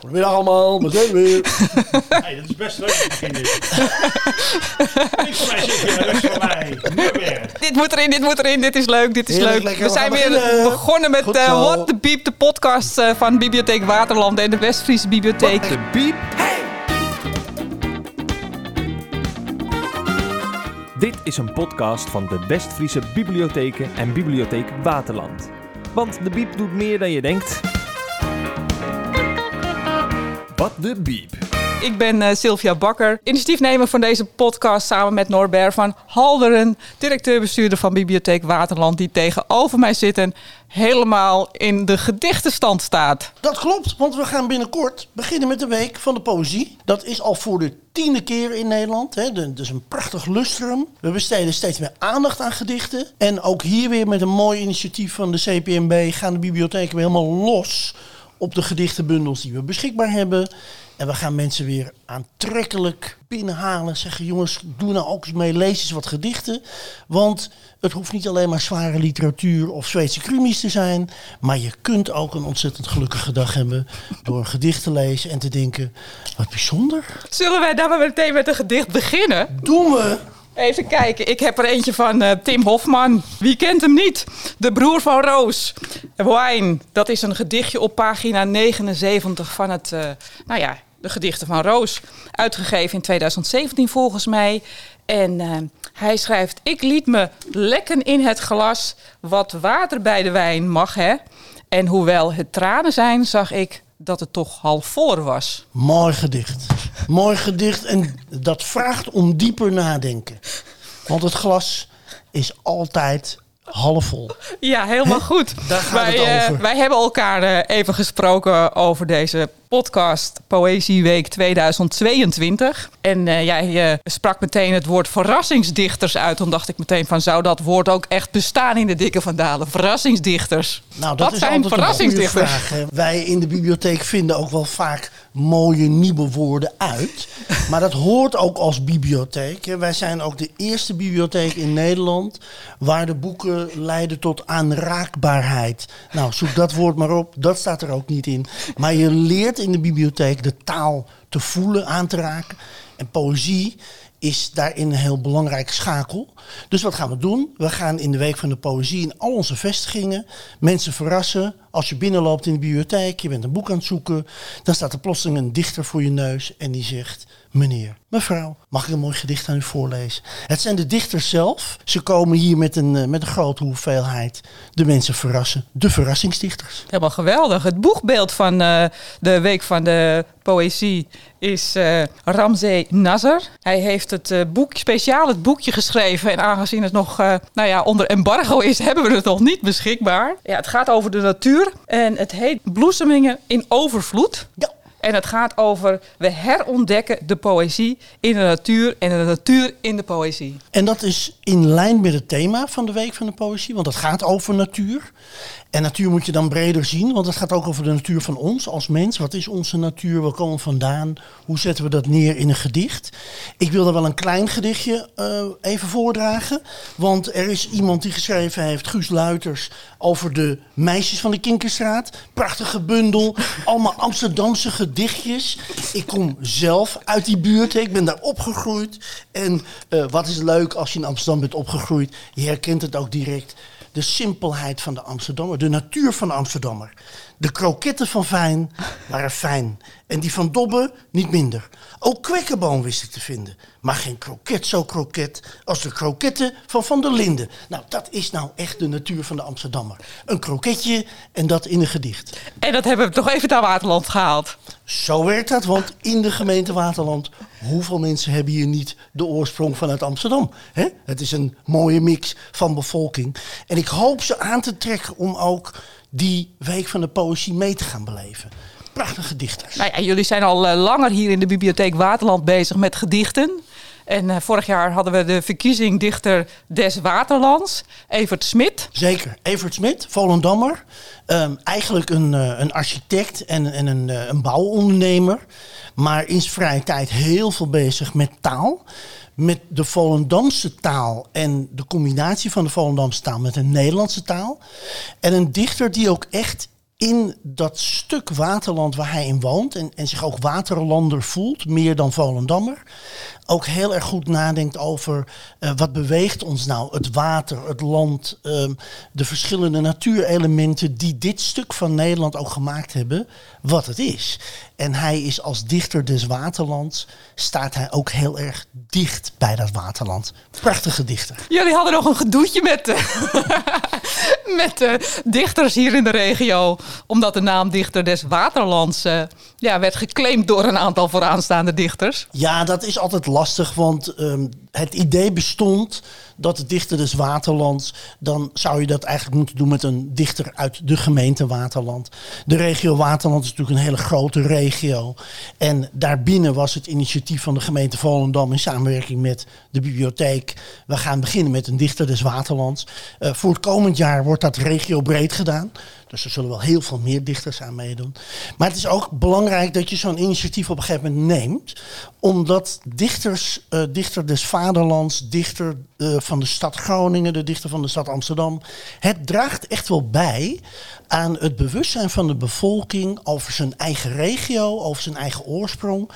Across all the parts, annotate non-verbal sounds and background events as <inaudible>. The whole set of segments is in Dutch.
Goedemiddag allemaal, meteen weer. Hey, dat is best leuk. voor mij zit van mij. Nu weer. Dit moet erin, dit moet erin, dit is leuk, dit is Heerlijk, leuk. lekker. We We zijn weer beginnen. begonnen met eh, zo. What the Beep, de podcast eh, van Bibliotheek Waterland en de Westfriese Bibliotheek. De biep. Dit is een podcast van de Westfriese Bibliotheken en Bibliotheek Waterland. Want de biep doet meer dan je denkt. Wat de biep. Ik ben eh, Sylvia Bakker, initiatiefnemer van deze podcast samen met Norbert van Halderen, directeur-bestuurder van Bibliotheek Waterland, die tegenover mij zit en helemaal in de gedichtenstand staat. Dat klopt, want we gaan binnenkort beginnen met de Week van de Poëzie. Dat is al voor de tiende keer in Nederland. Hè. De- Dus een prachtig lustrum. We besteden steeds meer aandacht aan gedichten. En ook hier weer met een mooi initiatief van de CPMB gaan de bibliotheken weer helemaal los op de gedichtenbundels die we beschikbaar hebben. En we gaan mensen weer aantrekkelijk binnenhalen. Zeggen jongens, doe nou ook eens mee, lees eens wat gedichten. Want het hoeft niet alleen maar zware literatuur of Zweedse krumies te zijn. Maar je kunt ook een ontzettend gelukkige dag hebben door een gedicht te lezen en te denken, wat bijzonder. Zullen wij daar maar meteen met een gedicht beginnen? Doen we. Even kijken, ik heb er eentje van eh, Tim Hofman. Wie kent hem niet? De broer van Roos. Wine, dat is een gedichtje op pagina 79 van het, eh, nou ja, de gedichten van Roos. Uitgegeven in 2017 volgens mij. En eh, hij schrijft, ik liet me lekken in het glas, wat water bij de wijn mag hè. En hoewel het tranen zijn, zag ik dat het toch half voor was. Mooi gedicht. Mooi gedicht en dat vraagt om dieper nadenken. Want het glas is altijd half vol. Ja, helemaal goed. Wij, eh, wij hebben elkaar eh, even gesproken over deze podcast Poëzieweek 2022. En eh, jij sprak meteen het woord verrassingsdichters uit. Toen dacht ik meteen van, zou dat woord ook echt bestaan in de Dikke van Dalen? Verrassingsdichters. Nou, dat Wat is zijn verrassingsdichters? vraag. Wij in de bibliotheek vinden ook wel vaak mooie nieuwe woorden uit. Maar dat hoort ook als bibliotheek. Wij zijn ook de eerste bibliotheek in Nederland waar de boeken leiden tot aanraakbaarheid. Nou, zoek dat woord maar op. Dat staat er ook niet in. Maar je leert in de bibliotheek de taal te voelen, aan te raken. En poëzie is daarin een heel belangrijke schakel. Dus wat gaan we doen? We gaan in de Week van de Poëzie in al onze vestigingen mensen verrassen. Als je binnenloopt in de bibliotheek, je bent een boek aan het zoeken, dan staat er plotseling een dichter voor je neus en die zegt: Meneer, mevrouw, mag ik een mooi gedicht aan u voorlezen? Het zijn de dichters zelf. Ze komen hier met een, eh, met een grote hoeveelheid de mensen verrassen. De verrassingsdichters. Helemaal geweldig. Het boegbeeld van eh, de Week van de Poëzie is eh Ramzee Nasser. Hij heeft het eh, boek, speciaal het boekje geschreven. En aangezien het nog eh, nou ja, onder embargo is, <laughs> hebben we het nog niet beschikbaar. Ja, het gaat over de natuur. En het heet Bloesemingen in overvloed. Ja. En het gaat over we herontdekken de poëzie in de natuur en de natuur in de poëzie. En dat is in lijn met het thema van de Week van de Poëzie, want het gaat over natuur. En natuur moet je dan breder zien, want het gaat ook over de natuur van ons als mens. Wat is onze natuur? Waar komen we vandaan? Hoe zetten we dat neer in een gedicht? Ik wil er wel een klein gedichtje eh, even voordragen. Want er is iemand die geschreven heeft, Guus Luiters, over de meisjes van de Kinkerstraat. Prachtige bundel, allemaal Amsterdamse gedichtjes. Ik kom zelf uit die buurt, ik ben daar opgegroeid. En eh, wat is leuk als je in Amsterdam bent opgegroeid? Je herkent het ook direct de simpelheid van de Amsterdammer, de natuur van de Amsterdammer. De kroketten van Fijn waren fijn en die van Dobbe niet minder. Ook kwekkenboom wist ik te vinden, maar geen kroket zo kroket als de kroketten van Van der Linden. Nou, dat is nou echt de natuur van de Amsterdammer. Een kroketje en dat in een gedicht. En dat hebben we toch even naar Waterland gehaald. Zo werkt dat, want in de gemeente Waterland, hoeveel mensen hebben hier niet de oorsprong vanuit Amsterdam? Hè? Het is een mooie mix van bevolking. En ik hoop ze aan te trekken om ook die week van de poëzie mee te gaan beleven. Prachtige dichters. Nou ja, jullie zijn al eh, langer hier in de bibliotheek Waterland bezig met gedichten. En eh, vorig jaar hadden we de verkiezing dichter des Waterlands, Evert Smit. Zeker. Evert Smit, Volendammer. Ehm, eigenlijk een, eh, een architect en, en een, eh, een bouwondernemer. Maar in zijn vrije tijd heel veel bezig met taal. Met de Volendamse taal en de combinatie van de Volendamse taal met de Nederlandse taal. En een dichter die ook echt in dat stuk waterland waar hij in woont en, en zich ook waterlander voelt, meer dan Volendammer, ook heel erg goed nadenkt over eh, wat beweegt ons nou, het water, het land, ehm, de verschillende natuurelementen die dit stuk van Nederland ook gemaakt hebben, wat het is. En hij is als dichter des waterlands, staat hij ook heel erg dicht bij dat waterland. Prachtige dichter. Jullie hadden nog een gedoetje met, eh, <laughs> met de dichters hier in de regio. Omdat de naam Dichter des Waterlands eh, ja, werd geclaimd door een aantal vooraanstaande dichters. Ja, dat is altijd lastig, want ehm, het idee bestond dat de dichter des Waterlands, dan zou je dat eigenlijk moeten doen met een dichter uit de gemeente Waterland. De regio Waterland is natuurlijk een hele grote regio. En daarbinnen was het initiatief van de gemeente Volendam in samenwerking met de bibliotheek. We gaan beginnen met een dichter des Waterlands. Eh, voor het komend jaar wordt dat regio breed gedaan. Dus er zullen wel heel veel meer dichters aan meedoen. Maar het is ook belangrijk dat je zo'n initiatief op een gegeven moment neemt. Omdat dichters, uh, dichter des vaderlands, dichter uh, van de stad Groningen, de dichter van de stad Amsterdam. Het draagt echt wel bij aan het bewustzijn van de bevolking over zijn eigen regio, over zijn eigen oorsprong.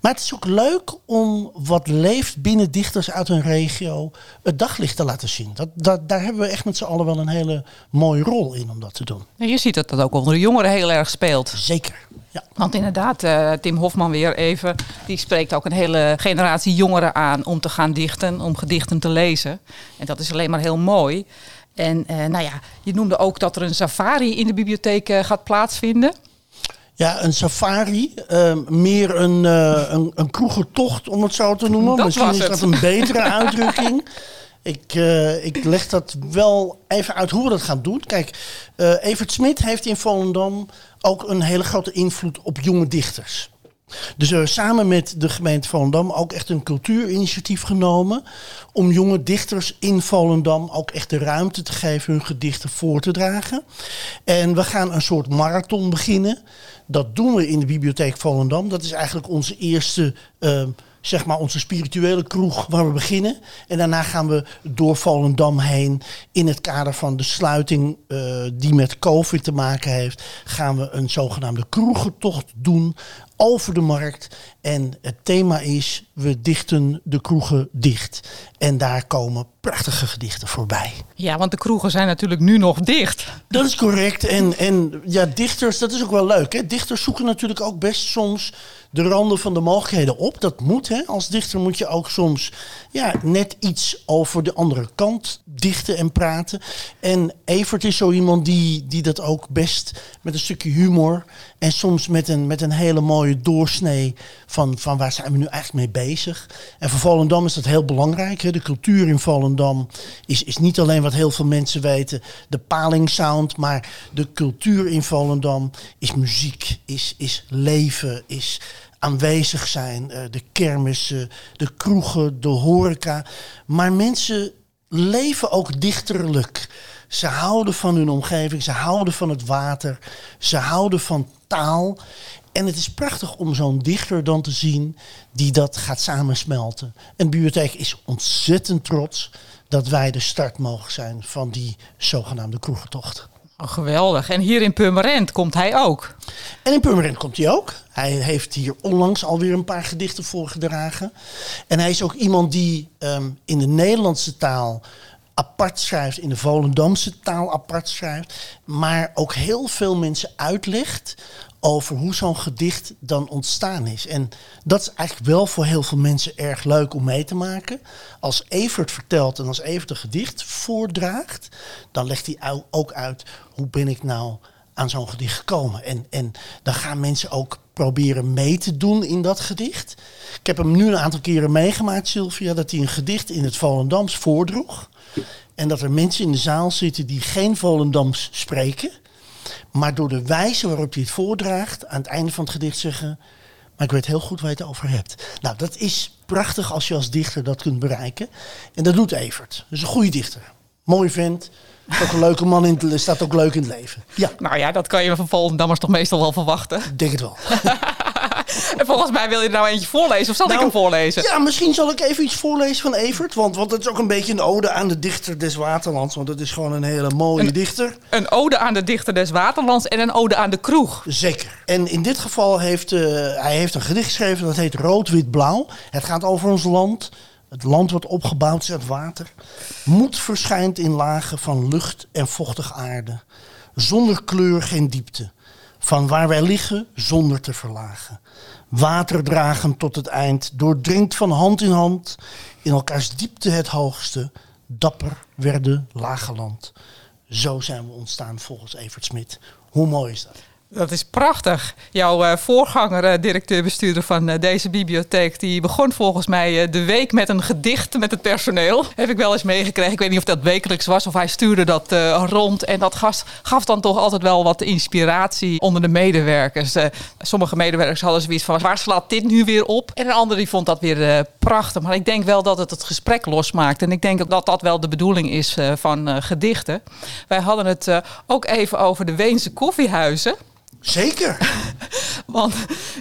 Maar het is ook leuk om wat leeft binnen dichters uit een regio het daglicht te laten zien. Dat, dat, daar hebben we echt met z'n allen wel een hele mooie rol in om dat te doen. En je ziet dat dat ook onder de jongeren heel erg speelt. Zeker. Ja. Want inderdaad, uh, Tim Hofman weer even, die spreekt ook een hele generatie jongeren aan om te gaan dichten, om gedichten te lezen. En dat is alleen maar heel mooi. En uh, nou ja, je noemde ook dat er een safari in de bibliotheek uh, gaat plaatsvinden. Ja, een safari. Uh, meer een, uh, een, een om het zo te noemen. Dat Misschien is het. dat een betere <laughs> uitdrukking. Ik, uh, ik leg dat wel even uit hoe we dat gaan doen. Kijk, uh, Evert Smit heeft in Volendam ook een hele grote invloed op jonge dichters. Dus we hebben samen met de gemeente Volendam ook echt een cultuurinitiatief genomen. Om jonge dichters in Volendam ook echt de ruimte te geven hun gedichten voor te dragen. En we gaan een soort marathon beginnen. Dat doen we in de bibliotheek Volendam. Dat is eigenlijk onze eerste. Uh, zeg maar onze spirituele kroeg waar we beginnen. En daarna gaan we door Volendam heen. In het kader van de sluiting uh, die met COVID te maken heeft, gaan we een zogenaamde kroegentocht doen over de markt. En het thema is, we dichten de kroegen dicht. En daar komen prachtige gedichten voorbij. Ja, want de kroegen zijn natuurlijk nu nog dicht. Dat is correct. En, en ja, dichters, dat is ook wel leuk. Hè? Dichters zoeken natuurlijk ook best soms de randen van de mogelijkheden op. Dat moet. Hè? Als dichter moet je ook soms ja, net iets over de andere kant dichten en praten. En Evert is zo iemand die, die dat ook best met een stukje humor en soms met een, met een hele mooie doorsnee van, van waar zijn we nu eigenlijk mee bezig. En voor Volendam is dat heel belangrijk. Hè? De cultuur in Volendam is, is niet alleen wat heel veel mensen weten, de palingsound, maar de cultuur in Volendam is muziek, is, is leven, is aanwezig zijn. Uh, de kermissen, de kroegen, de horeca. Maar mensen leven ook dichterlijk. Ze houden van hun omgeving, ze houden van het water, ze houden van taal. En het is prachtig om zo'n dichter dan te zien die dat gaat samensmelten. En de bibliotheek is ontzettend trots dat wij de start mogen zijn van die zogenaamde kroegentocht. Oh, geweldig. En hier in Purmerend komt hij ook. En in Purmerend komt hij ook. Hij heeft hier onlangs alweer een paar gedichten voorgedragen. En hij is ook iemand die um, in de Nederlandse taal apart schrijft, in de Volendamse taal apart schrijft. Maar ook heel veel mensen uitlegt over hoe zo'n gedicht dan ontstaan is. En dat is eigenlijk wel voor heel veel mensen erg leuk om mee te maken. Als Evert vertelt en als Evert een gedicht voordraagt, dan legt hij ook uit hoe ben ik nou aan zo'n gedicht gekomen. En, en dan gaan mensen ook proberen mee te doen in dat gedicht. Ik heb hem nu een aantal keren meegemaakt, Sylvia, dat hij een gedicht in het Volendams voordroeg. En dat er mensen in de zaal zitten die geen Volendams spreken. Maar door de wijze waarop hij het voordraagt, aan het einde van het gedicht zeggen. Maar ik weet heel goed waar je het over hebt. Nou, dat is prachtig als je als dichter dat kunt bereiken. En dat doet Evert. Dus een goede dichter. Mooi vent. Ook een leuke man in het, staat ook leuk in het leven. Ja. Nou ja, dat kan je van Volendammers toch meestal wel verwachten. Ik denk het wel. <laughs> En volgens mij wil je er nou eentje voorlezen. Of zal ik Nou, hem voorlezen? Ja, misschien zal ik even iets voorlezen van Evert. Want, want het is ook een beetje een ode aan de dichter des Waterlands. Want het is gewoon een hele mooie Een- dichter. Een ode aan de dichter des Waterlands en een ode aan de kroeg. Zeker. En in dit geval heeft eh, hij heeft een gedicht geschreven dat heet Rood, Wit, Blauw. Het gaat over ons land. Het land wordt opgebouwd is uit water. Moed verschijnt in lagen van lucht en vochtig aarde. Zonder kleur geen diepte. Van waar wij liggen zonder te verlagen. Water dragen tot het eind. Doordringt van hand in hand. In elkaars diepte het hoogste. Dapper werden lage land. Zo zijn we ontstaan volgens Evert Smit. Hoe mooi is dat? Dat is prachtig. Jouw eh, voorganger, eh, directeur-bestuurder van eh, deze bibliotheek, die begon volgens mij de week met een gedicht met het personeel. Heb ik wel eens meegekregen. Ik weet niet of dat wekelijks was of hij stuurde dat rond. En dat gast gaf dan toch altijd wel wat inspiratie onder de medewerkers. Sommige medewerkers hadden zoiets van, waar slaat dit nu weer op? En een ander die vond dat weer prachtig. Maar ik denk wel dat het het gesprek losmaakt. En ik denk ook dat dat wel de bedoeling is van gedichten. Wij hadden het ook even over de Weense koffiehuizen. Zeker. <laughs> Want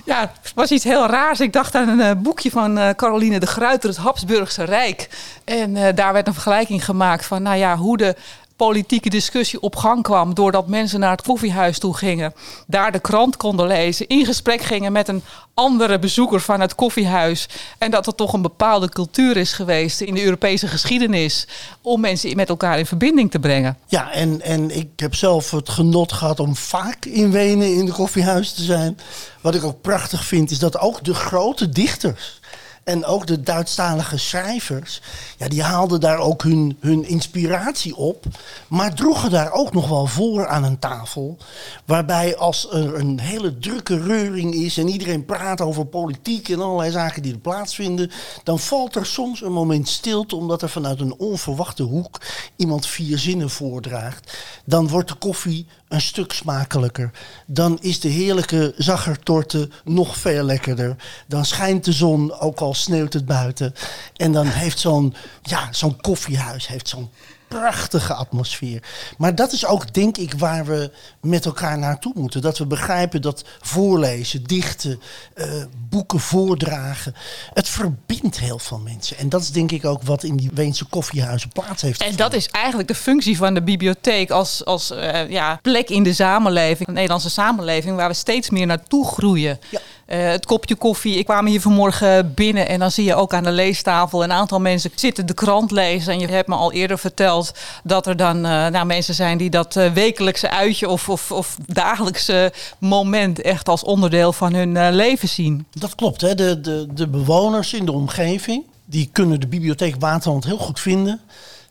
ja, het was iets heel raars. Ik dacht aan een eh, boekje van eh, Caroline de Gruyter, het Habsburgse Rijk. En eh, daar werd een vergelijking gemaakt van nou ja, hoe de politieke discussie op gang kwam doordat mensen naar het koffiehuis toe gingen, daar de krant konden lezen, in gesprek gingen met een andere bezoeker van het koffiehuis en dat er toch een bepaalde cultuur is geweest in de Europese geschiedenis om mensen met elkaar in verbinding te brengen. Ja, en, en ik heb zelf het genot gehad om vaak in Wenen in de koffiehuis te zijn. Wat ik ook prachtig vind, is dat ook de grote dichters en ook de Duitsstalige schrijvers, ja, die haalden daar ook hun, hun inspiratie op, maar droegen daar ook nog wel voor aan een tafel. Waarbij als er een hele drukke reuring is en iedereen praat over politiek en allerlei zaken die er plaatsvinden, dan valt er soms een moment stilte omdat er vanuit een onverwachte hoek iemand vier zinnen voordraagt. Dan wordt de koffie een stuk smakelijker. Dan is de heerlijke zaggertorte nog veel lekkerder. Dan schijnt de zon, ook al sneeuwt het buiten. En dan heeft zo'n ja, zo'n koffiehuis heeft zo'n prachtige atmosfeer. Maar dat is ook, denk ik, waar we met elkaar naartoe moeten. Dat we begrijpen dat voorlezen, dichten, eh, boeken voordragen... het verbindt heel veel mensen. En dat is denk ik ook wat in die Weense koffiehuizen plaats heeft En gevonden. dat is eigenlijk de functie van de bibliotheek als, als eh, ja, plek in de samenleving, de Nederlandse samenleving, waar we steeds meer naartoe groeien. Ja. Eh, het kopje koffie. Ik kwam hier vanmorgen binnen en dan zie je ook aan de leestafel een aantal mensen zitten de krant lezen. En je hebt me al eerder verteld dat er dan eh, nou, mensen zijn die dat eh, wekelijkse uitje of, of, of dagelijkse moment echt als onderdeel van hun leven zien. Dat klopt, hè? De, de, de bewoners in de omgeving die kunnen de bibliotheek Waterland heel goed vinden.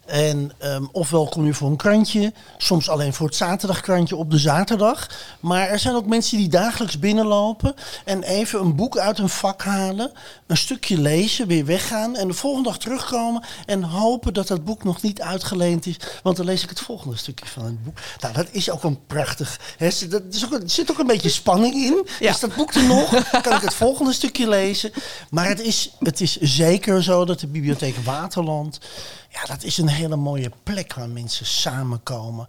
En ehm, ofwel kom je voor een krantje, soms alleen voor het zaterdagkrantje op de zaterdag. Maar er zijn ook mensen die dagelijks binnenlopen en even een boek uit een vak halen, een stukje lezen, weer weggaan en de volgende dag terugkomen en hopen dat dat boek nog niet uitgeleend is. Want dan lees ik het volgende stukje van het boek. Nou, dat is ook een prachtig. Hè, er dat is ook, een- er zit ook een beetje spanning in. Ja. Is dat boek er nog? Kan ik het volgende stukje lezen? Maar het is, het is zeker zo dat de bibliotheek Waterland. Ja, dat is een hele mooie plek waar mensen samenkomen.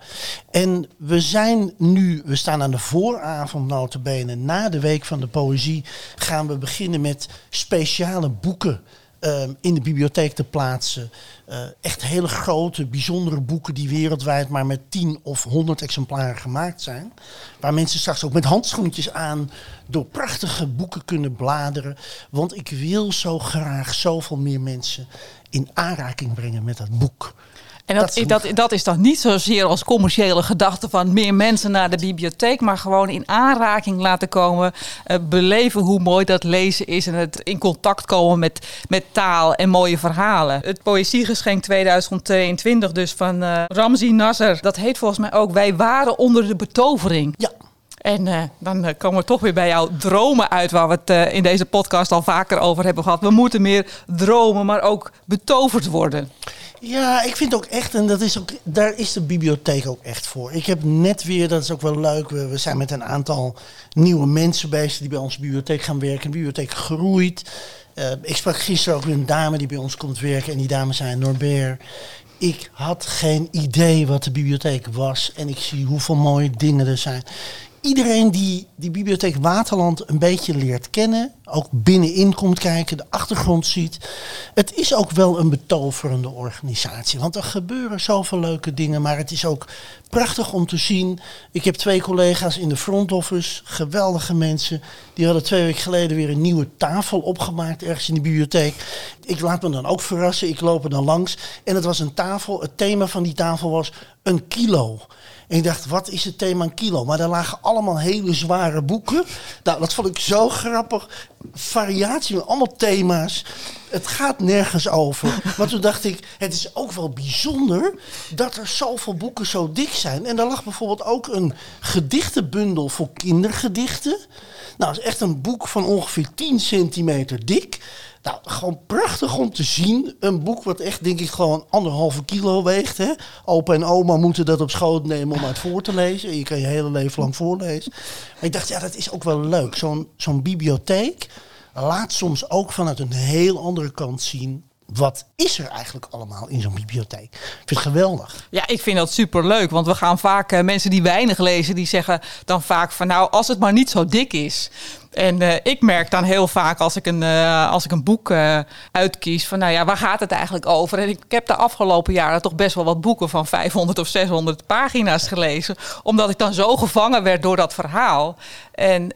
En we zijn nu, we staan aan de vooravond notabene. Na de Week van de Poëzie gaan we beginnen met speciale boeken ehm, in de bibliotheek te plaatsen. Eh, echt hele grote, bijzondere boeken die wereldwijd maar met 10 of 100 exemplaren gemaakt zijn. Waar mensen straks ook met handschoentjes aan door prachtige boeken kunnen bladeren. Want ik wil zo graag zoveel meer mensen in aanraking brengen met dat boek. En dat, Dat is dat, dat, is dan niet zozeer als commerciële gedachte van meer mensen naar de bibliotheek, maar gewoon in aanraking laten komen, eh, beleven hoe mooi dat lezen is en het in contact komen met, met taal en mooie verhalen. Het Poëziegeschenk 2022 dus van eh Ramzi Nasser, dat heet volgens mij ook Wij waren onder de betovering. Ja, En eh, dan eh, komen we toch weer bij jouw dromen uit, waar we het eh, in deze podcast al vaker over hebben gehad. We moeten meer dromen, maar ook betoverd worden. Ja, ik vind ook echt, en dat is ook, daar is de bibliotheek ook echt voor. Ik heb net weer, dat is ook wel leuk, we, zijn met een aantal nieuwe mensen bezig die bij onze bibliotheek gaan werken. De bibliotheek groeit. Ik sprak gisteren ook een dame die bij ons komt werken en die dame zei, Norbert, ik had geen idee wat de bibliotheek was en ik zie hoeveel mooie dingen er zijn. Iedereen die die bibliotheek Waterland een beetje leert kennen, ook binnenin komt kijken, de achtergrond ziet. Het is ook wel een betoverende organisatie, want er gebeuren zoveel leuke dingen, maar het is ook prachtig om te zien. Ik heb twee collega's in de front office, geweldige mensen. Die hadden twee weken geleden weer een nieuwe tafel opgemaakt ergens in de bibliotheek. Ik laat me dan ook verrassen, ik loop er dan langs. En het was een tafel, het thema van die tafel was een kilo. En ik dacht, wat is het thema een kilo? Maar daar lagen allemaal hele zware boeken. Nou, dat vond ik zo grappig. Variatie met allemaal thema's. Het gaat nergens over. <laughs> Maar toen dacht ik, het is ook wel bijzonder dat er zoveel boeken zo dik zijn. En daar lag bijvoorbeeld ook een gedichtenbundel voor kindergedichten. Nou, dat is echt een boek van ongeveer 10 centimeter dik. Nou, gewoon prachtig om te zien. Een boek wat echt, denk ik, gewoon anderhalve kilo weegt. Hè? Opa en oma moeten dat op schoot nemen om uit voor te lezen. Je kan je hele leven lang voorlezen. Maar ik dacht, ja, dat is ook wel leuk. Zo'n zo'n bibliotheek laat soms ook vanuit een heel andere kant zien. Wat is er eigenlijk allemaal in zo'n bibliotheek? Ik vind het geweldig. Ja, ik vind dat superleuk. Want we gaan vaak, eh, mensen die weinig lezen, die zeggen dan vaak van nou, als het maar niet zo dik is. En eh, ik merk dan heel vaak als ik een, eh, als ik een boek eh, uitkies van nou ja, waar gaat het eigenlijk over? En ik, ik heb de afgelopen jaren toch best wel wat boeken van 500 of 600 pagina's gelezen. Omdat ik dan zo gevangen werd door dat verhaal. En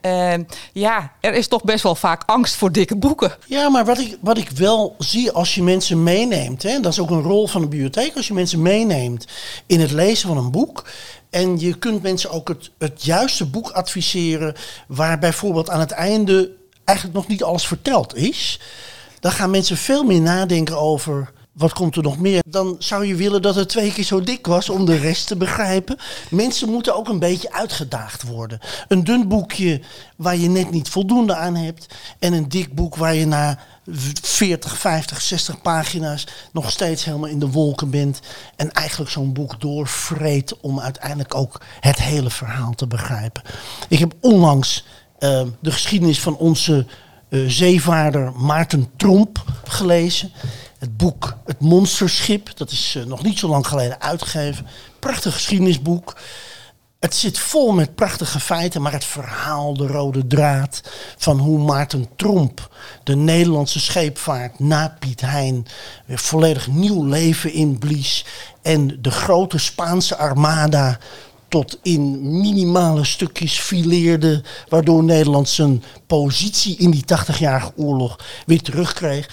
ja, er is toch best wel vaak angst voor dikke boeken. Ja, maar wat ik, wat ik wel zie als je mensen meeneemt, hè, dat is ook een rol van de bibliotheek, als je mensen meeneemt in het lezen van een boek. En je kunt mensen ook het, het juiste boek adviseren, waar bijvoorbeeld aan het einde eigenlijk nog niet alles verteld is. Dan gaan mensen veel meer nadenken over wat komt er nog meer? Dan zou je willen dat het twee keer zo dik was om de rest te begrijpen. Mensen moeten ook een beetje uitgedaagd worden. Een dun boekje waar je net niet voldoende aan hebt. En een dik boek waar je na 40, 50, 60 pagina's nog steeds helemaal in de wolken bent. En eigenlijk zo'n boek doorvreet om uiteindelijk ook het hele verhaal te begrijpen. Ik heb onlangs uh, de geschiedenis van onze uh, zeevaarder Maarten Tromp gelezen. Het boek Het Monsterschip, dat is uh, nog niet zo lang geleden uitgegeven. Prachtig geschiedenisboek. Het zit vol met prachtige feiten, maar het verhaal, de rode draad van hoe Maarten Tromp de Nederlandse scheepvaart na Piet Hein weer volledig nieuw leven inblies. En de grote Spaanse armada tot in minimale stukjes fileerde, waardoor Nederland zijn positie in die 80-jarige oorlog weer terugkreeg.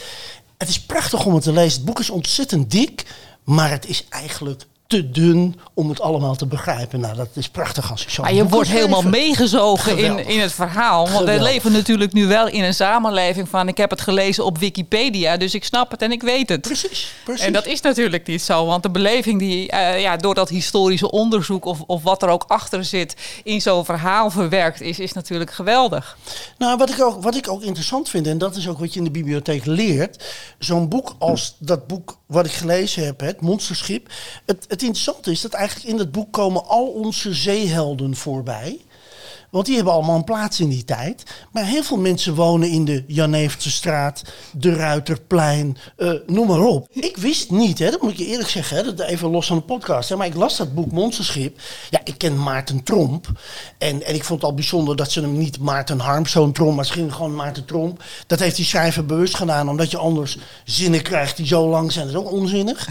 Het is prachtig om het te lezen. Het boek is ontzettend dik, maar het is eigenlijk te dun om het allemaal te begrijpen. Nou, dat is prachtig als je zo. Maar je wordt helemaal meegezogen in, in het verhaal. Want we leven natuurlijk nu wel in een samenleving van ik heb het gelezen op Wikipedia, dus ik snap het en ik weet het. Precies. precies. En dat is natuurlijk niet zo, want de beleving die uh, ja, door dat historische onderzoek of, of wat er ook achter zit in zo'n verhaal verwerkt is, is natuurlijk geweldig. Nou, wat ik, ook, wat ik ook interessant vind, en dat is ook wat je in de bibliotheek leert, zo'n boek als dat boek wat ik gelezen heb, het Monsterschip. Het, het interessante is dat eigenlijk in het boek komen al onze zeehelden voorbij. Want die hebben allemaal een plaats in die tijd. Maar heel veel mensen wonen in de Janeefse de Ruiterplein, uh, noem maar op. Ik wist niet, hè, dat moet ik je eerlijk zeggen, hè, dat even los van de podcast. Hè, maar ik las dat boek Monsterschip. Ja, ik ken Maarten Tromp. En, en ik vond het al bijzonder dat ze hem niet Maarten Harmzoon Tromp, maar misschien gewoon Maarten Tromp. Dat heeft die schrijver bewust gedaan, omdat je anders zinnen krijgt die zo lang zijn. Dat is ook onzinnig.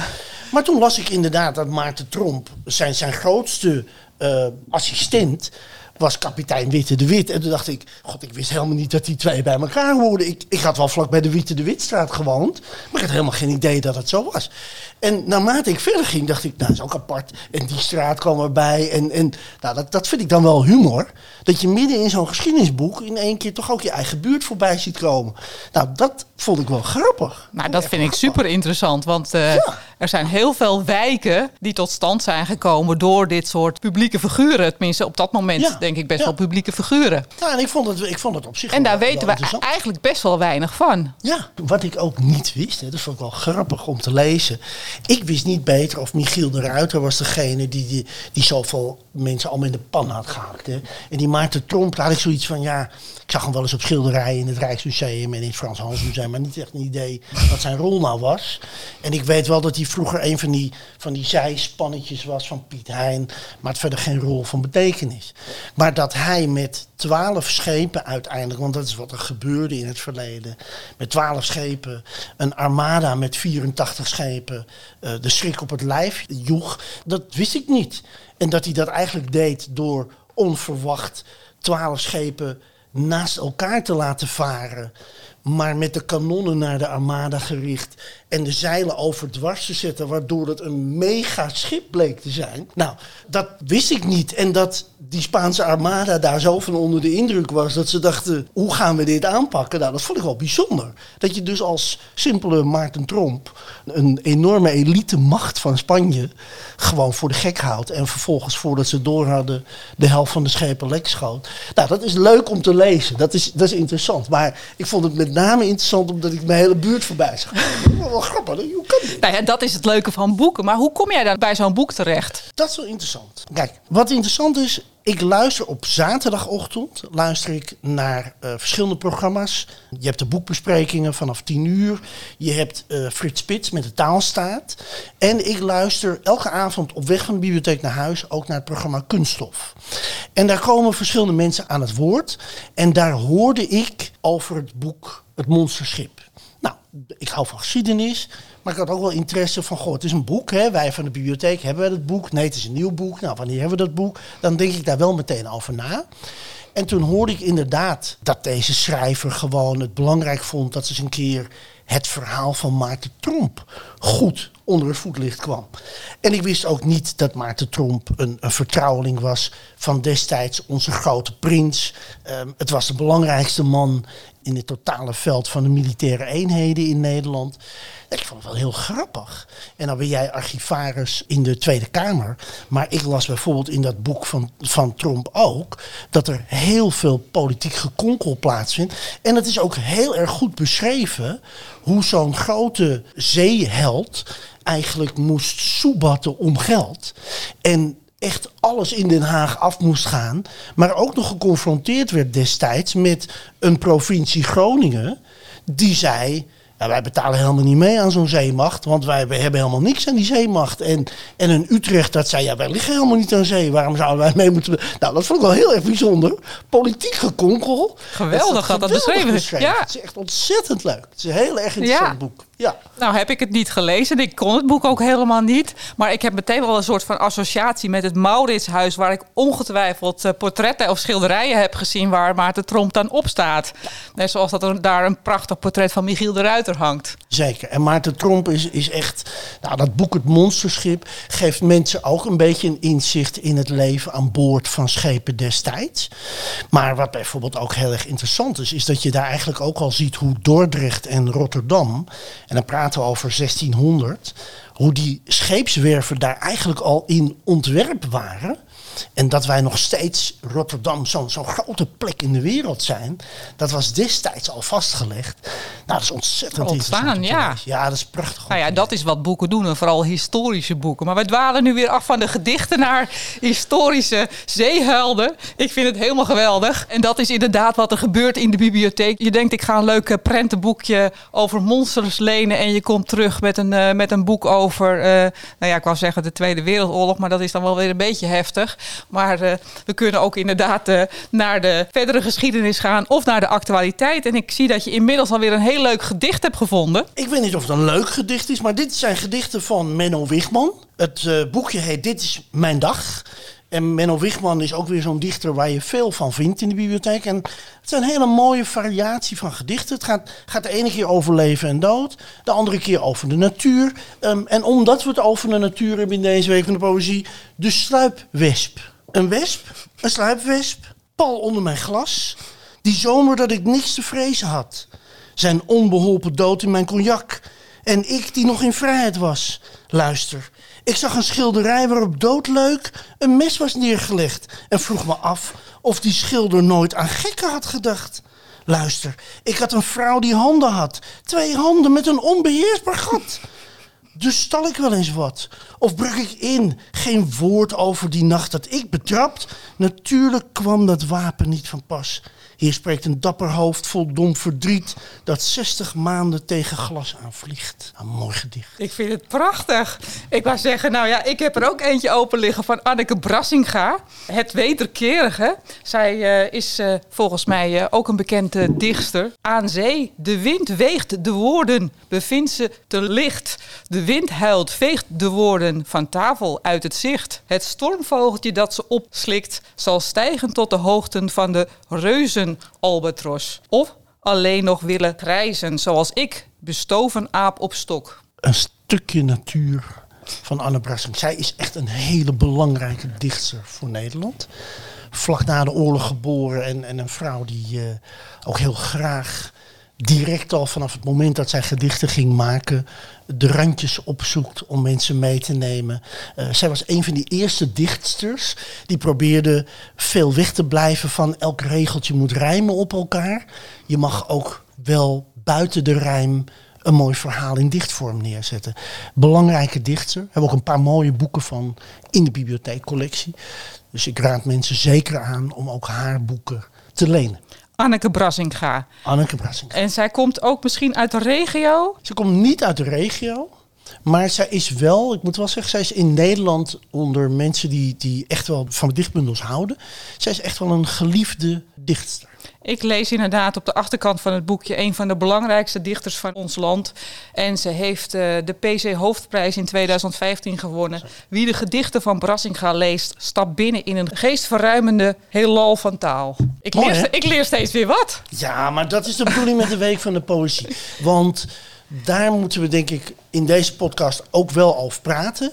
Maar toen las ik inderdaad dat Maarten Tromp, zijn, zijn grootste uh, assistent was kapitein Witte de Wit. En toen dacht ik, god, ik wist helemaal niet dat die twee bij elkaar hoorden. Ik, ik had wel vlak bij de Witte de Witstraat gewoond, maar ik had helemaal geen idee dat het zo was. En naarmate ik verder ging, dacht ik, nou, dat is ook apart. En die straat kwam erbij. En, en nou, dat, dat vind ik dan wel humor. Dat je midden in zo'n geschiedenisboek in één keer toch ook je eigen buurt voorbij ziet komen. Nou, dat vond ik wel grappig. Nou, dat vind ik super interessant. Want uh, ja. Er zijn heel veel wijken die tot stand zijn gekomen door dit soort publieke figuren. Tenminste, op dat moment ja. denk ik best ja. wel publieke figuren. Ja, en ik vond het, ik vond het op zich En daar wel, weten wel we eigenlijk best wel weinig van. Ja, wat ik ook niet wist, hè, dat vond ik wel grappig om te lezen. Ik wist niet beter of Michiel de Ruiter was degene die, die, die zoveel mensen allemaal in de pan had gehakt. Hè. En die Maarten Tromp, daar had ik zoiets van, ja, ik zag hem wel eens op schilderijen in het Rijksmuseum en in het Frans Hans Museum, maar niet echt een idee wat zijn rol nou was. En ik weet wel dat hij die vroeger een van die, van die zijspannetjes was van Piet Hein. Maar het verder geen rol van betekenis. Maar dat hij met twaalf schepen uiteindelijk, want dat is wat er gebeurde in het verleden. Met twaalf schepen, een armada met 84 schepen, eh, de schrik op het lijf joeg. Dat wist ik niet. En dat hij dat eigenlijk deed door onverwacht twaalf schepen naast elkaar te laten varen. Maar met de kanonnen naar de armada gericht. En de zeilen overdwars te zetten. Waardoor het een mega schip bleek te zijn. Nou, dat wist ik niet. En dat die Spaanse armada daar zo van onder de indruk was. Dat ze dachten, hoe gaan we dit aanpakken? Nou, dat vond ik wel bijzonder. Dat je dus als simpele Maarten Tromp. Een enorme elite macht van Spanje. Gewoon voor de gek houdt. En vervolgens voordat ze door hadden de helft van de schepen lek schoot. Nou, dat is leuk om te lezen. Dat is, dat is interessant. Maar ik vond het met name interessant omdat ik mijn hele buurt voorbij zag. Wel grappig, hè? hoe kan dit? Nou ja, dat is het leuke van boeken. Maar hoe kom jij dan bij zo'n boek terecht? Dat is wel interessant. Kijk, wat interessant is, ik luister op zaterdagochtend luister ik naar eh, verschillende programma's. Je hebt de boekbesprekingen vanaf 10 uur. Je hebt eh, Frits Spits met de taalstaat. En ik luister elke avond op weg van de bibliotheek naar huis ook naar het programma Kunststof. En daar komen verschillende mensen aan het woord. En daar hoorde ik over het boek Het Monsterschip. Ik hou van geschiedenis, maar ik had ook wel interesse van, goh, het is een boek, hè? wij van de bibliotheek hebben we het boek. Nee, het is een nieuw boek. Nou, wanneer hebben we dat boek? Dan denk ik daar wel meteen over na. En toen hoorde ik inderdaad dat deze schrijver gewoon het belangrijk vond dat ze eens een keer het verhaal van Maarten Tromp goed onder het voetlicht kwam. En ik wist ook niet dat Maarten Tromp een, een vertrouweling was van destijds onze grote prins. Ehm, het was de belangrijkste man in het totale veld van de militaire eenheden in Nederland. Ik vond het wel heel grappig. En dan ben jij archivaris in de Tweede Kamer. Maar ik las bijvoorbeeld in dat boek van, van Trump ook... dat er heel veel politiek gekonkel plaatsvindt. En het is ook heel erg goed beschreven... hoe zo'n grote zeeheld eigenlijk moest soebatten om geld. En echt alles in Den Haag af moest gaan. Maar ook nog geconfronteerd werd destijds met een provincie Groningen. Die zei. Ja, wij betalen helemaal niet mee aan zo'n zeemacht, want wij hebben helemaal niks aan die zeemacht. En, en een Utrecht dat zei, ja, wij liggen helemaal niet aan zee, waarom zouden wij mee moeten... Nou, dat vond ik wel heel erg bijzonder. Politiek gekonkel. Geweldig dat dat beschreven is. Ja. Het is echt ontzettend leuk. Het is een heel erg interessant Ja. boek. Ja. Nou heb ik het niet gelezen. Ik kon het boek ook helemaal niet. Maar ik heb meteen wel een soort van associatie met het Mauritshuis... waar ik ongetwijfeld eh, portretten of schilderijen heb gezien... waar Maarten Tromp dan op staat. Net zoals dat er daar een prachtig portret van Michiel de Ruiter hangt. Zeker. En Maarten Tromp is, is echt. Nou, dat boek Het Monsterschip geeft mensen ook een beetje een inzicht in het leven aan boord van schepen destijds. Maar wat bijvoorbeeld ook heel erg interessant is, is dat je daar eigenlijk ook al ziet hoe Dordrecht en Rotterdam, en dan praten we over 1600, hoe die scheepswerven daar eigenlijk al in ontwerp waren. En dat wij nog steeds Rotterdam zo'n zo'n grote plek in de wereld zijn, dat was destijds al vastgelegd. Nou, dat is ontzettend Ontstaan, ja. Ja, dat is prachtig. Nou ja, dat is wat boeken doen. En vooral historische boeken. Maar we dwalen nu weer af van de gedichten naar historische zeehelden. Ik vind het helemaal geweldig. En dat is inderdaad wat er gebeurt in de bibliotheek. Je denkt, ik ga een leuk eh, prentenboekje over monsters lenen. En je komt terug met een, eh, met een boek over, eh, nou ja, ik wou zeggen de Tweede Wereldoorlog. Maar dat is dan wel weer een beetje heftig. Maar eh, we kunnen ook inderdaad eh, naar de verdere geschiedenis gaan. Of naar de actualiteit. En ik zie dat je inmiddels alweer een heel leuk gedicht hebt gevonden. Ik weet niet of het een leuk gedicht is, maar dit zijn gedichten van Menno Wigman. Het eh, boekje heet Dit is mijn dag. En Menno Wigman is ook weer zo'n dichter waar je veel van vindt in de bibliotheek. En het is een hele mooie variatie van gedichten. Het gaat, gaat de ene keer over leven en dood, de andere keer over de natuur. Ehm, en omdat we het over de natuur hebben in deze week van de poëzie, de sluipwesp. Een wesp, een sluipwesp, pal onder mijn glas. Die zomer dat ik niks te vrezen had. Zijn onbeholpen dood in mijn cognac. En ik die nog in vrijheid was. Luister, ik zag een schilderij waarop doodleuk een mes was neergelegd. En vroeg me af of die schilder nooit aan gekken had gedacht. Luister, ik had een vrouw die handen had. Twee handen met een onbeheersbaar gat. Dus stal ik wel eens wat? Of brug ik in? Geen woord over die nacht dat ik betrapt. Natuurlijk kwam dat wapen niet van pas. Hier spreekt een dapper hoofd vol dom verdriet dat 60 maanden tegen glas aanvliegt. Een mooi gedicht. Ik vind het prachtig. Ik wou zeggen, nou ja, ik heb er ook eentje open liggen van Anneke Brassinga. Het wederkerige. Zij uh, is uh, volgens mij uh, ook een bekende dichter. Aan zee, de wind weegt de woorden, bevindt ze te licht. De wind huilt, veegt de woorden van tafel uit het zicht. Het stormvogeltje dat ze opslikt, zal stijgen tot de hoogten van de reuzen albatros. Of alleen nog willen reizen, zoals ik, bestoven aap op stok. Een stukje natuur van Anne Brassing. Zij is echt een hele belangrijke dichter voor Nederland. Vlak na de oorlog geboren en, en een vrouw die uh, ook heel graag direct al vanaf het moment dat zij gedichten ging maken, de randjes opzoekt om mensen mee te nemen. Uh, zij was een van die eerste dichtsters die probeerde veel weg te blijven van elk regeltje moet rijmen op elkaar. Je mag ook wel buiten de rijm een mooi verhaal in dichtvorm neerzetten. Belangrijke dichter. We hebben ook een paar mooie boeken van in de bibliotheekcollectie. Dus ik raad mensen zeker aan om ook haar boeken te lenen. Anneke Brassinga. Anneke Brassinga. En zij komt ook misschien uit de regio? Ze komt niet uit de regio. Maar zij is wel, ik moet wel zeggen, zij is in Nederland onder mensen die, die echt wel van dichtbundels houden. Zij is echt wel een geliefde dichtster. Ik lees inderdaad op de achterkant van het boekje een van de belangrijkste dichters van ons land. En ze heeft uh, de PC Hoofdprijs in 2015 gewonnen. Wie de gedichten van Brassinga leest, stapt binnen in een geestverruimende heelal van taal. Ik, Mooi, leer, ik leer steeds weer wat. Ja, maar dat is de bedoeling met de Week van de Poëzie. Want daar moeten we denk ik in deze podcast ook wel over praten.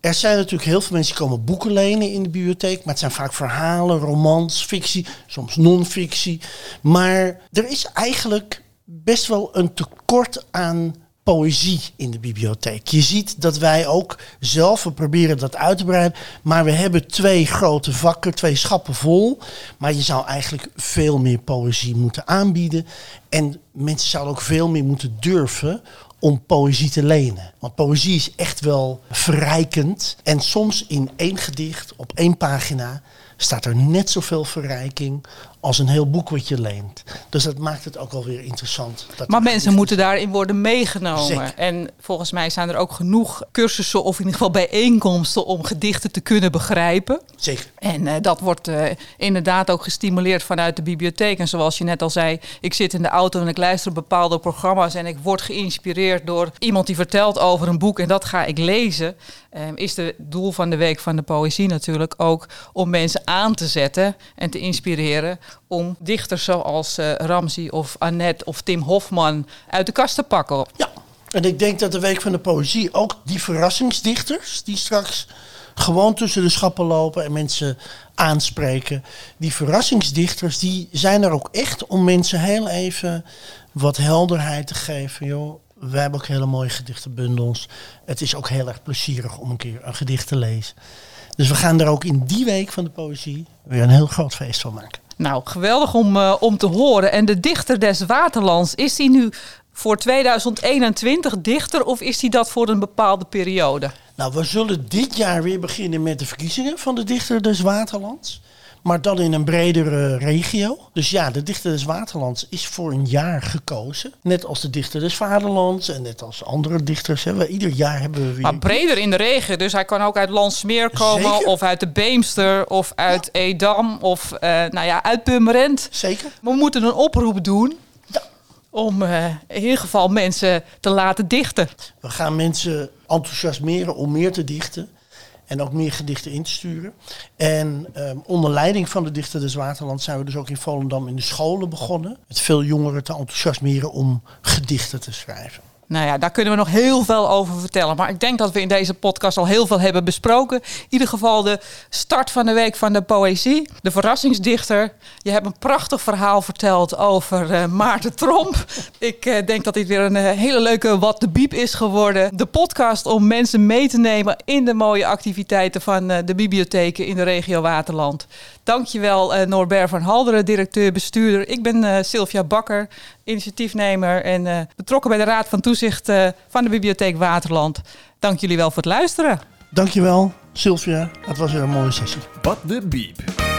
Er zijn natuurlijk heel veel mensen die komen boeken lenen in de bibliotheek. Maar het zijn vaak verhalen, romans, fictie, soms non-fictie. Maar er is eigenlijk best wel een tekort aan poëzie in de bibliotheek. Je ziet dat wij ook zelf, we proberen dat uit te breiden, maar we hebben twee grote vakken, twee schappen vol. Maar je zou eigenlijk veel meer poëzie moeten aanbieden. En mensen zouden ook veel meer moeten durven om poëzie te lenen. Want poëzie is echt wel verrijkend. En soms in één gedicht, op één pagina, staat er net zoveel verrijking als een heel boek wat je leent. Dus dat maakt het ook alweer interessant. Dat Maar mensen moeten daarin worden meegenomen. Zeker. En volgens mij zijn er ook genoeg cursussen of in ieder geval bijeenkomsten om gedichten te kunnen begrijpen. Zeker. En eh, dat wordt eh, inderdaad ook gestimuleerd vanuit de bibliotheek. En zoals je net al zei, ik zit in de auto en ik luister bepaalde programma's en ik word geïnspireerd door iemand die vertelt over een boek en dat ga ik lezen. Ehm, is het doel van de Week van de Poëzie natuurlijk ook om mensen aan te zetten en te inspireren om dichters zoals eh Ramsey of Annette of Tim Hofman uit de kast te pakken. Ja, en ik denk dat de Week van de Poëzie ook die verrassingsdichters die straks gewoon tussen de schappen lopen en mensen aanspreken. Die verrassingsdichters die zijn er ook echt om mensen heel even wat helderheid te geven. Joh, wij hebben ook hele mooie gedichtenbundels. Het is ook heel erg plezierig om een keer een gedicht te lezen. Dus we gaan er ook in die week van de poëzie weer een heel groot feest van maken. Nou, geweldig om, eh, om te horen. En de dichter des Waterlands, is die nu voor 2021 dichter of is die dat voor een bepaalde periode? Nou, we zullen dit jaar weer beginnen met de verkiezingen van de Dichter des Waterlands. Maar dan in een bredere regio. Dus ja, de Dichter des Waterlands is voor een jaar gekozen. Net als de Dichter des Vaderlands en net als andere dichters. Hè. We, ieder jaar hebben we weer... Maar breder in de regio, dus hij kan ook uit Landsmeer komen Zeker. of uit de Beemster of uit Edam of eh, nou ja, uit Purmerend. Zeker. We moeten een oproep doen om eh, in ieder geval mensen te laten dichten. We gaan mensen enthousiasmeren om meer te dichten. En ook meer gedichten in te sturen. En ehm, onder leiding van de Dichter des Waterlands zijn we dus ook in Volendam in de scholen begonnen. Met veel jongeren te enthousiasmeren om gedichten te schrijven. Nou ja, daar kunnen we nog heel veel over vertellen. Maar ik denk dat we in deze podcast al heel veel hebben besproken. In ieder geval de start van de week van de poëzie. De verrassingsdichter. Je hebt een prachtig verhaal verteld over eh, Maarten Tromp. Ik eh, denk dat dit weer een eh, hele leuke Wat de Biep is geworden. De podcast om mensen mee te nemen in de mooie activiteiten van de bibliotheken in de regio Waterland. Dankjewel eh Norbert van Halderen, directeur-bestuurder. Ik ben Sylvia Bakker. Initiatiefnemer en eh, betrokken bij de Raad van Toezicht eh, van de Bibliotheek Waterland. Dank jullie wel voor het luisteren. Dankjewel, Sylvia. Het was weer een mooie sessie. Wat de Biep.